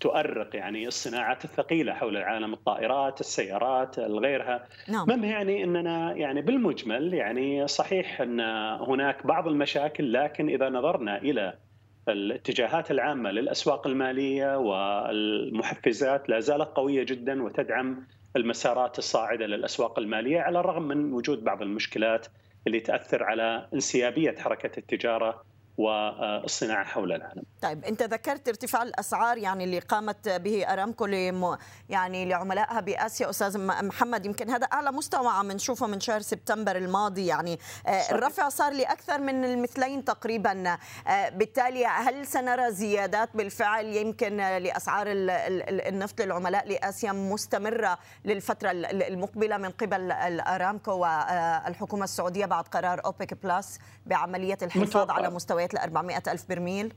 تؤرق يعني الصناعات الثقيلة حول العالم الطائرات، السيارات، غيرها. نعم. مهم يعني إننا يعني بالمجمل يعني صحيح أن هناك بعض المشاكل لكن إذا نظرنا إلى الاتجاهات العامة للأسواق المالية والمحفزات لا زالت قوية جدا وتدعم المسارات الصاعدة للأسواق المالية على الرغم من وجود بعض المشكلات اللي تأثر على انسيابية حركة التجارة والصناعة حول العالم. طيب انت ذكرت ارتفاع الأسعار يعني اللي قامت به أرامكو لم يعني لعملائها بآسيا. أستاذ محمد يمكن هذا أعلى مستوى عم نشوفه من شهر سبتمبر الماضي. يعني آه، صحيح. الرفع صار لأكثر من المثلين تقريبا. آه، بالتالي هل سنرى زيادات بالفعل يمكن لأسعار النفط للعملاء لآسيا مستمرة للفترة المقبلة من قبل ارامكو والحكومة السعودية بعد قرار أوبك بلس بعملية الحفاظ على مستويات ل 400 ألف برميل؟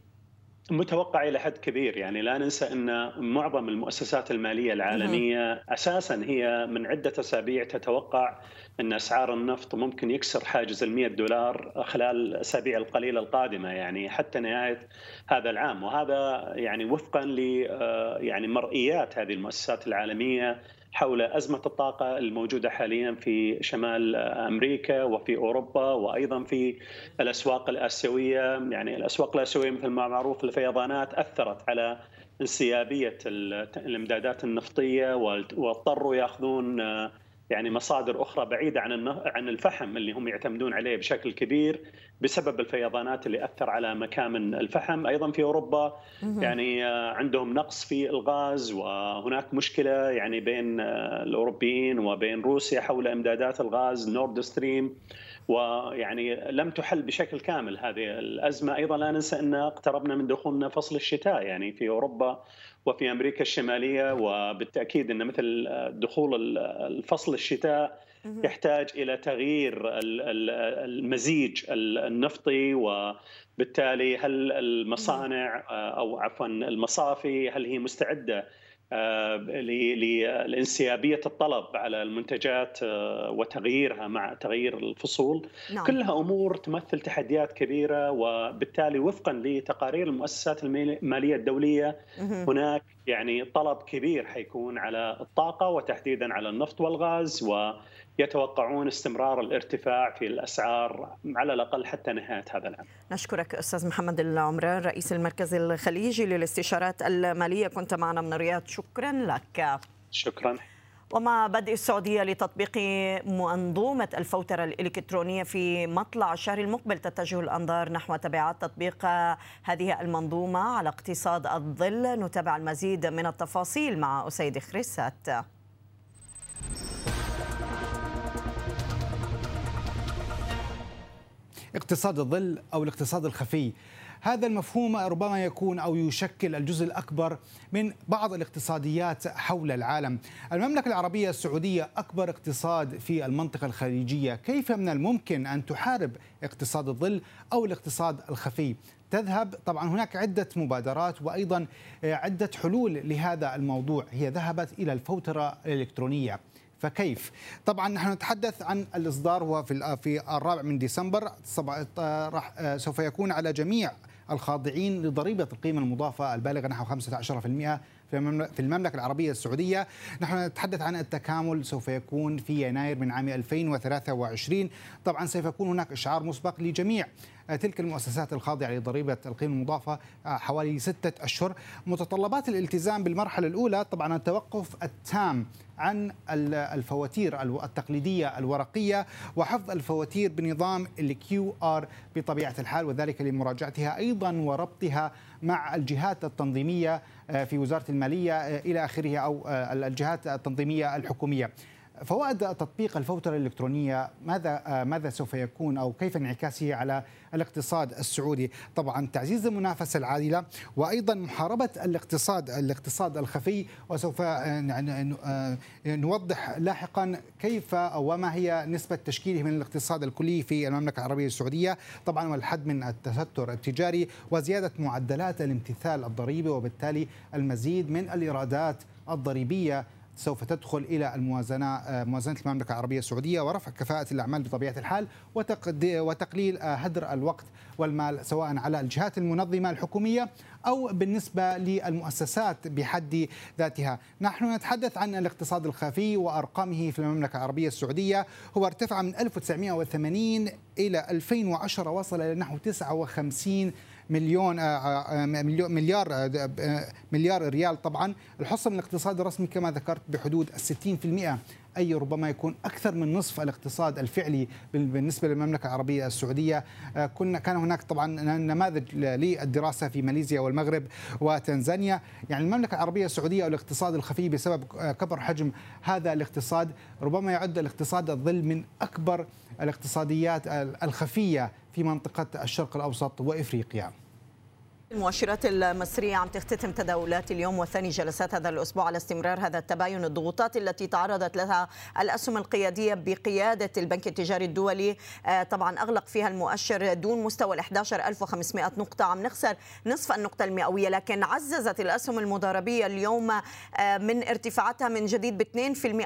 متوقع إلى حد كبير يعني لا ننسى إن معظم المؤسسات المالية العالمية أساسا هي من عدة أسابيع تتوقع إن أسعار النفط ممكن يكسر حاجز ال 100 دولار خلال الأسابيع القليلة القادمة يعني حتى نهاية هذا العام وهذا يعني وفقا ل آه، يعني مرئيات هذه المؤسسات العالمية حول أزمة الطاقة الموجودة حاليا في شمال أمريكا وفي أوروبا وأيضا في الأسواق الآسيوية. يعني الأسواق الآسيوية مثل ما معروف الفيضانات أثرت على انسيابية الإمدادات النفطية واضطروا يأخذون يعني مصادر أخرى بعيدة عن عن الفحم اللي هم يعتمدون عليه بشكل كبير بسبب الفيضانات اللي أثر على مكامن الفحم. أيضا في أوروبا يعني آه، عندهم نقص في الغاز وهناك مشكلة يعني بين آه، الأوروبيين وبين روسيا حول إمدادات الغاز نورد ستريم ويعني لم تحل بشكل كامل هذه الأزمة. أيضا لا ننسى أن اقتربنا من دخولنا فصل الشتاء. يعني في أوروبا وفي أمريكا الشمالية وبالتأكيد إن مثل دخول الفصل الشتاء يحتاج إلى تغيير المزيج النفطي وبالتالي هل المصانع أو عفوا المصافي هل هي مستعدة لانسيابية الطلب على المنتجات آه، وتغييرها مع تغيير الفصول نعم. كلها أمور تمثل تحديات كبيرة وبالتالي وفقا لتقارير المؤسسات المالية الدولية هناك يعني طلب كبير حيكون على الطاقة وتحديدا على النفط والغاز و يتوقعون استمرار الارتفاع في الأسعار على الأقل حتى نهاية هذا العام. نشكرك أستاذ محمد العمران رئيس المركز الخليجي للاستشارات المالية كنت معنا من الرياض شكرا لك. شكرا. ومع بدء السعودية لتطبيق منظومة الفوترة الإلكترونية في مطلع الشهر المقبل تتجه الأنظار نحو تبعات تطبيق هذه المنظومة على اقتصاد الظل. نتابع المزيد من التفاصيل مع أسيد خريسات. اقتصاد الظل أو الاقتصاد الخفي. هذا المفهوم ربما يكون أو يشكل الجزء الأكبر من بعض الاقتصاديات حول العالم. المملكة العربية السعودية أكبر اقتصاد في المنطقة الخليجية، كيف من الممكن أن تحارب اقتصاد الظل أو الاقتصاد الخفي؟ تذهب طبعا هناك عدة مبادرات وأيضا عدة حلول لهذا الموضوع هي ذهبت إلى الفوترة الإلكترونية فكيف؟ طبعا نحن نتحدث عن الإصدار هو في في الرابع من ديسمبر راح سوف يكون على جميع الخاضعين لضريبة القيمة المضافة البالغة نحو 15% في المملكة العربية السعودية. نحن نتحدث عن التكامل سوف يكون في يناير من عام 2023 طبعا سوف يكون هناك إشعار مسبق لجميع تلك المؤسسات الخاضعة لضريبة القيمة المضافة حوالي ستة أشهر. متطلبات الالتزام بالمرحلة الأولى طبعا التوقف التام عن الفواتير التقليدية الورقية وحفظ الفواتير بنظام ال QR بطبيعة الحال وذلك لمراجعتها أيضا وربطها مع الجهات التنظيمية في وزارة المالية إلى آخره أو الجهات التنظيمية الحكومية. فوائد تطبيق الفوترة الإلكترونية. ماذا ماذا سوف يكون أو كيف انعكاسه على الاقتصاد السعودي؟ طبعا تعزيز المنافسة العادلة وأيضا محاربة الاقتصاد الاقتصاد الخفي وسوف نوضح لاحقا كيف وما هي نسبة تشكيله من الاقتصاد الكلي في المملكة العربية السعودية. طبعا والحد من التستر التجاري وزيادة معدلات الامتثال الضريبي وبالتالي المزيد من الإيرادات الضريبية سوف تدخل إلى الموازنة موازنة المملكة العربية السعودية ورفع كفاءة الأعمال بطبيعة الحال وتقليل هدر الوقت والمال سواء على الجهات المنظمة الحكومية أو بالنسبة للمؤسسات بحد ذاتها، نحن نتحدث عن الاقتصاد الخفي وأرقامه في المملكة العربية السعودية. هو ارتفع من 1980 إلى 2010 وصل إلى نحو 59 مليون مليار مليار ريال. طبعا الحصة من الاقتصاد الرسمي كما ذكرت بحدود ال 60% أي ربما يكون أكثر من نصف الاقتصاد الفعلي بالنسبة للمملكة العربية السعودية. كنا كان هناك طبعا نماذج للدراسة في ماليزيا والمغرب وتنزانيا. يعني المملكة العربية السعودية والاقتصاد الخفي بسبب كبر حجم هذا الاقتصاد ربما يعد الاقتصاد الظل من أكبر الاقتصاديات الخفية في منطقة الشرق الأوسط وإفريقيا. المؤشرات المصرية عم تختتم تداولات اليوم وثاني جلسات هذا الأسبوع على استمرار هذا التباين. الضغوطات التي تعرضت لها الأسهم القيادية بقيادة البنك التجاري الدولي طبعا أغلق فيها المؤشر دون مستوى ال 11500 نقطة. عم نخسر نصف النقطة المئوية لكن عززت الأسهم المضاربية اليوم من ارتفاعاتها من جديد ب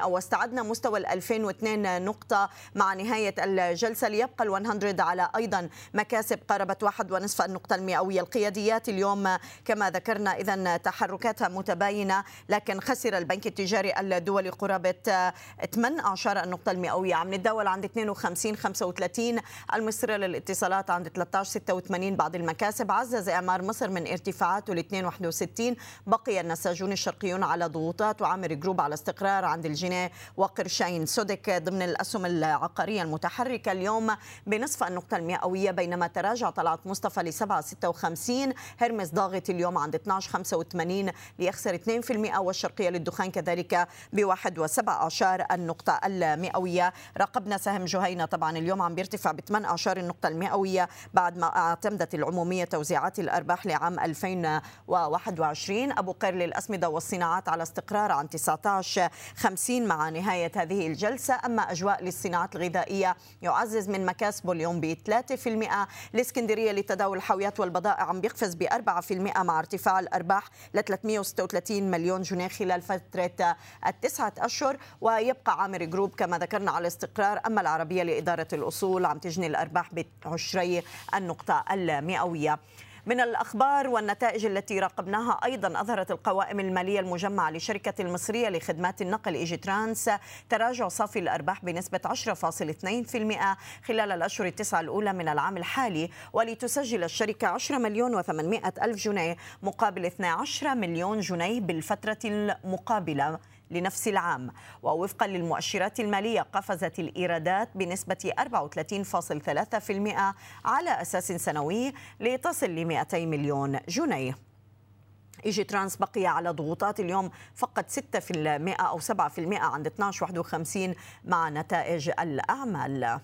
2% واستعدنا مستوى ال 2002 نقطة مع نهاية الجلسة. ليبقى ال 100 على أيضا مكاسب قاربت واحد ونصف النقطة المئوية القيادية. العمليات اليوم كما ذكرنا إذا تحركاتها متباينة لكن خسر البنك التجاري الدولي قرابة 18 النقطه المئوية. عم نتداول عند 52 35 المصري للاتصالات عند 13 86 بعض المكاسب. عزز إعمار مصر من ارتفاعاته ل 62 بقي النساجون الشرقيون على ضغوطات وعامر جروب على استقرار عند الجنيه وقرشين سودك ضمن الأسهم العقارية المتحركة. اليوم بنصف النقطة المئوية بينما تراجع طلعت مصطفى ل 7 56 هرمس ضاغط اليوم عند 12.85 ليخسر 2% والشرقية للدخان كذلك ب 1.17 النقطة المئوية. راقبنا سهم جهينة طبعا اليوم عم بيرتفع ب 18 النقطة المئوية بعد ما اعتمدت العمومية توزيعات الأرباح لعام 2021 أبو قير للأسمدة والصناعات على استقرار عن 19.50 مع نهاية هذه الجلسة. أما أجواء للصناعات الغذائية يعزز من مكاسبه اليوم ب 3% الإسكندرية لتداول الحاويات والبضائع عم بيقفز ب 4% مع ارتفاع الأرباح ل 336 مليون جنيه خلال فترة التسعة أشهر. ويبقى عامر Group كما ذكرنا على استقرار. أما العربية لإدارة الأصول عم تجني الأرباح بعشري النقطة المئوية. من الأخبار والنتائج التي راقبناها أيضا أظهرت القوائم المالية المجمعة لشركة المصرية لخدمات النقل Egytrans تراجع صافي الأرباح بنسبة 10.2% خلال الأشهر التسعة الأولى من العام الحالي ولتسجل الشركة 10 مليون و800 ألف جنيه مقابل 12 مليون جنيه بالفترة المقابلة. لنفس العام. ووفقا للمؤشرات المالية قفزت الإيرادات بنسبة 34.3% على أساس سنوي لتصل ل 200 مليون جنيه. إيجي ترانس بقي على ضغوطات اليوم فقط 6% أو 7% عند 12.51 مع نتائج الأعمال.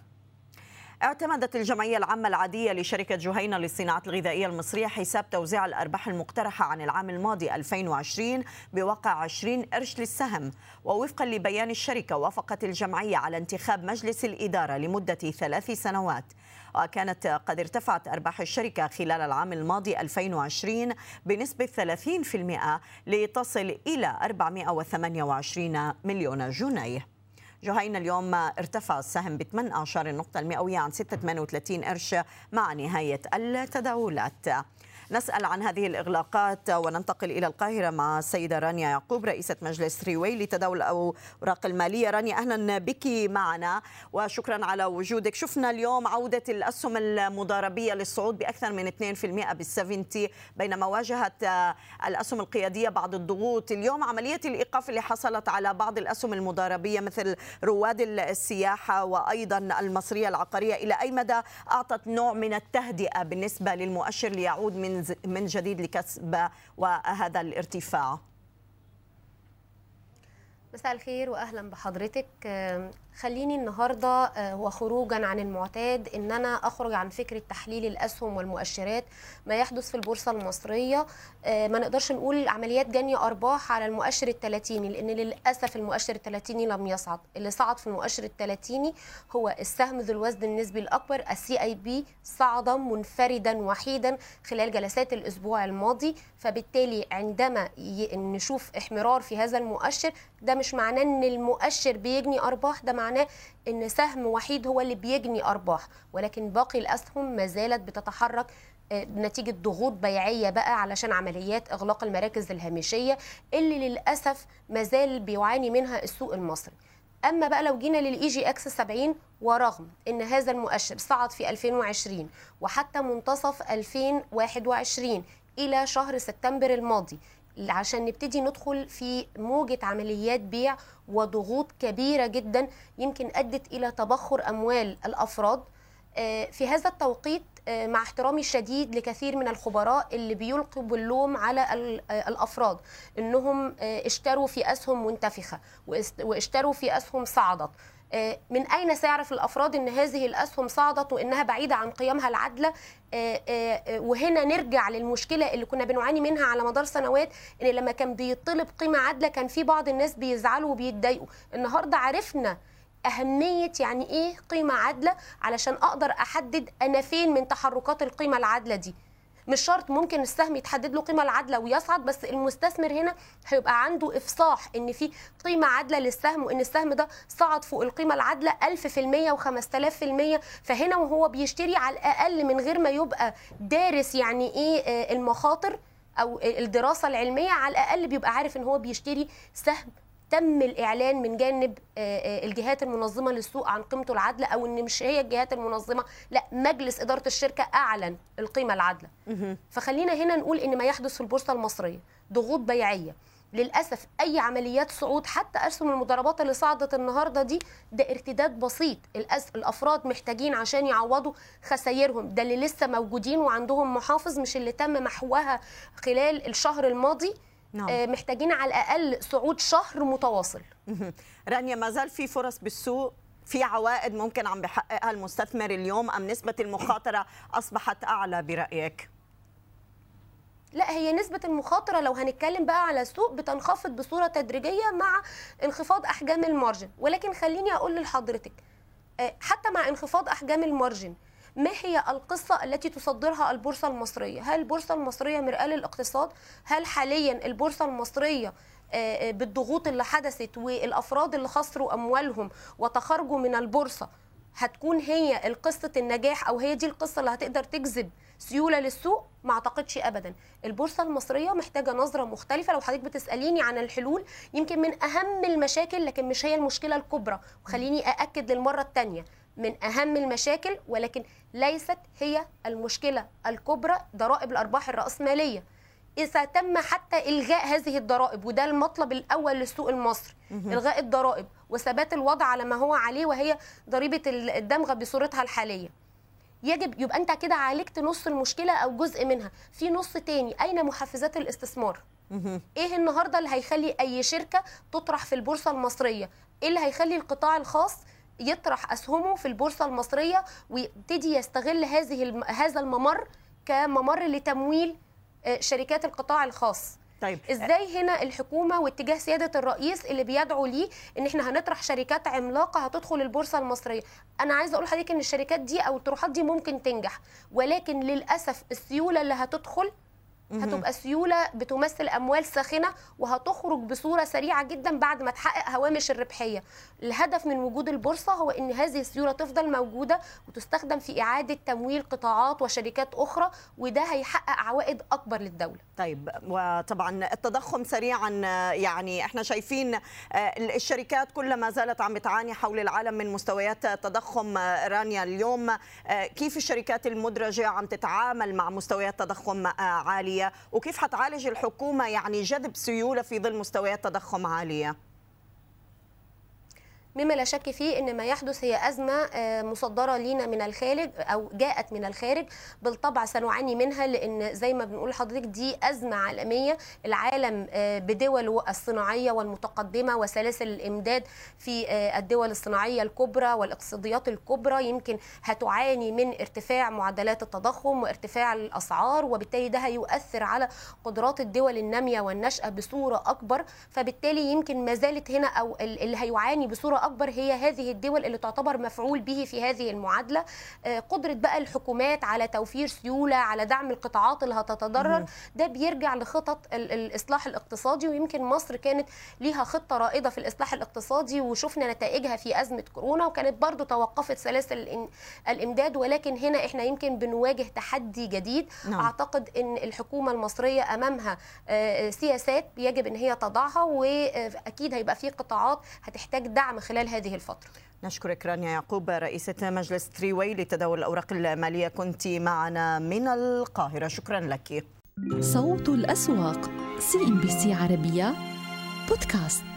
اعتمدت الجمعية العامة العادية لشركة جهينة للصناعات الغذائية المصرية حساب توزيع الأرباح المقترحة عن العام الماضي 2020 بواقع 20 قرش للسهم. ووفقا لبيان الشركة وافقت الجمعية على انتخاب مجلس الإدارة لمدة ثلاث سنوات. وكانت قد ارتفعت أرباح الشركة خلال العام الماضي 2020 بنسبة 30% لتصل إلى 428 مليون جنيه. جهينة اليوم ارتفع السهم ب 18 النقطة المئوية عن 6.38 قرش مع نهاية التداولات. نسأل عن هذه الإغلاقات وننتقل إلى القاهرة مع السيدة رانيا يعقوب رئيسة مجلس ريوي لتداول الأوراق المالية. رانيا أهلا بك معنا وشكرا على وجودك. شفنا اليوم عودة الأسهم المضاربية للصعود بأكثر من 2% بالسفنتي بينما واجهت الأسهم القيادية بعض الضغوط. اليوم عملية الإيقاف اللي حصلت على بعض الأسهم المضاربية مثل رواد السياحة وأيضا المصرية العقارية. إلى أي مدى أعطت نوع من التهدئة بالنسبة للمؤشر ليعود من من جديد لكسب وهذا الارتفاع. مساء الخير واهلا بحضرتك. خليني النهارده آه، وخروجا عن المعتاد إن أنا أخرج عن فكرة تحليل الأسهم والمؤشرات ما يحدث في البورصة المصرية. آه، ما نقدرش نقول عمليات جني أرباح على المؤشر الثلاثيني لأن للأسف المؤشر الثلاثيني لم يصعد. اللي صعد في المؤشر الثلاثيني هو السهم ذو الوزن النسبي الأكبر السي اي بي صعد منفردا وحيدا خلال جلسات الأسبوع الماضي. فبالتالي عندما نشوف احمرار في هذا المؤشر ده مش معناه إن المؤشر بيجني أرباح ده معناه إن سهم وحيد هو اللي بيجني أرباح ولكن باقي الأسهم ما زالت بتتحرك آه، نتيجه ضغوط بيعية بقى علشان عمليات إغلاق المراكز الهامشية اللي للأسف ما زال بيعاني منها السوق المصري. أما بقى لو جينا لل EGX 70 ورغم إن هذا المؤشر صعد في 2020 وحتى منتصف 2021 إلى شهر سبتمبر الماضي عشان نبتدي ندخل في موجة عمليات بيع وضغوط كبيرة جدا يمكن أدت إلى تبخر أموال الأفراد. آه، في هذا التوقيت آه، مع احترامي الشديد لكثير من الخبراء اللي بيلقوا باللوم على آه، الأفراد إنهم اشتروا في اسهم منتفخه واشتروا في اسهم صعدت. من أين سيعرف الأفراد أن هذه الأسهم صعدت وأنها بعيدة عن قيمها العادلة؟ آه، آه، وهنا نرجع للمشكلة اللي كنا بنعاني منها على مدار سنوات أن لما كان بيطلب قيمة عادلة كان في بعض الناس بيزعلوا وبيتضايقوا. النهاردة عرفنا أهمية يعني إيه قيمة عادلة علشان أقدر أحدد أنا فين من تحركات القيمة العادلة دي. مش شرط ممكن السهم يتحدد له قيمة العادله ويصعد بس المستثمر هنا هيبقى عنده إفصاح إن في قيمة عادله للسهم وإن السهم ده صعد فوق القيمة العادلة 1000% و5000% فهنا وهو بيشتري على الأقل من غير ما يبقى دارس يعني إيه آه، المخاطر أو الدراسة العلمية على الأقل بيبقى عارف إن هو بيشتري سهم تم الإعلان من جانب آه، آه، الجهات المنظمة للسوق عن قيمته العادلة أو إن مش هي الجهات المنظمة لا مجلس إدارة الشركة أعلن القيمة العادلة. فخلينا هنا نقول إن ما يحدث في البورصة المصرية ضغوط بيعية. للأسف أي عمليات صعود حتى اسهم المضاربات اللي صعدت النهارده دي ده ارتداد بسيط. الأفراد محتاجين عشان يعوضوا خسائرهم ده اللي لسه موجودين وعندهم محافظ مش اللي تم محوها خلال الشهر الماضي. نعم. آه، محتاجين على الأقل صعود شهر متواصل. رانيا ما زال في فرص بالسوق؟ في عوائد ممكن عم بحققها المستثمر اليوم أم نسبة المخاطرة أصبحت أعلى برأيك؟ لا هي نسبة المخاطرة لو هنتكلم بقى على السوق بتنخفض بصورة تدريجية مع انخفاض أحجام المارجن. ولكن خليني أقول لحضرتك آه، حتى مع انخفاض أحجام المارجن ما هي القصة التي تصدرها البورصة المصرية؟ هل البورصة المصرية مرآة للاقتصاد؟ هل حاليا البورصة المصرية آه، آه، بالضغوط اللي حدثت والأفراد اللي خسروا أموالهم وتخرجوا من البورصة هتكون هي القصة النجاح أو هي دي القصة اللي هتقدر تجذب سيولة للسوق؟ ما أعتقدش ابدا. البورصة المصرية محتاجة نظرة مختلفة. لو حضرتك بتسأليني عن الحلول يمكن من أهم المشاكل لكن مش هي المشكلة الكبرى. وخليني أأكد للمرة الثانية من أهم المشاكل ولكن ليست هي المشكلة الكبرى ضرائب الأرباح الرأسمالية. إذا تم حتى إلغاء هذه الضرائب وده المطلب الأول للسوق المصري إلغاء الضرائب وثبات الوضع على ما هو عليه وهي ضريبة الدمغه بصورتها الحالية. يجب يبقى أنت كده عالجت نص المشكلة أو جزء منها. في نص تاني أين محفزات الاستثمار؟ إيه النهارده اللي هيخلي أي شركة تطرح في البورصة المصرية؟ إيه اللي هيخلي القطاع الخاص يطرح أسهمه في البورصة المصرية ويبتدي يستغل هذه هذا الممر كممر لتمويل شركات القطاع الخاص. طيب. إزاي هنا الحكومة واتجاه سيادة الرئيس اللي بيدعو ليه إن إحنا هنطرح شركات عملاقة هتدخل البورصة المصرية؟ أنا عايزة أقول لحضرتك إن الشركات دي أو الطروحات دي ممكن تنجح ولكن للأسف السيولة اللي هتدخل هتبقى سيولة بتمثل أموال ساخنة وهتخرج بصورة سريعة جدا بعد ما تحقق هوامش الربحية. الهدف من وجود البورصة هو إن هذه السيولة تفضل موجودة وتستخدم في إعادة تمويل قطاعات وشركات أخرى وده هيحقق عوائد أكبر للدولة. طيب وطبعا التضخم سريعا يعني إحنا شايفين الشركات كلها ما زالت عم بتعاني حول العالم من مستويات تضخم رانيا اليوم. كيف الشركات المدرجة عم تتعامل مع مستويات تضخم عالية؟ وكيف حتعالج الحكومة يعني جذب سيولة في ظل مستويات تضخم عالية؟ مما لا شك فيه إن ما يحدث هي أزمة مصدرة لينا من الخارج أو جاءت من الخارج بالطبع سنعاني منها لأن زي ما بنقول لحضرتك دي أزمة عالمية. العالم بدوله الصناعية والمتقدمة وسلاسل الإمداد في الدول الصناعية الكبرى والاقتصاديات الكبرى يمكن هتعاني من ارتفاع معدلات التضخم وارتفاع الأسعار وبالتالي ده هيؤثر على قدرات الدول النامية والنشاه بصورة أكبر. فبالتالي يمكن ما زالت هنا أو اللي هيعاني بصورة أكبر هي هذه الدول اللي تعتبر مفعول به في هذه المعادلة. قدرة بقى الحكومات على توفير سيولة على دعم القطاعات اللي هتتضرر. ده بيرجع لخطط الإصلاح الاقتصادي ويمكن مصر كانت ليها خطة رائدة في الإصلاح الاقتصادي وشفنا نتائجها في أزمة كورونا وكانت برضو توقفت سلاسل الإمداد. ولكن هنا إحنا يمكن بنواجه تحدي جديد. نعم. أعتقد إن الحكومة المصرية أمامها سياسات يجب إن هي تضعها وأكيد هيبقى في قطاعات هتحتاج دعم خلال هذه الفترة. نشكرك رانيا يعقوب رئيسة مجلس Three Way لتداول الأوراق المالية. كنت معنا من القاهرة. شكرا لك. صوت الأسواق CNBC عربية بودكاست.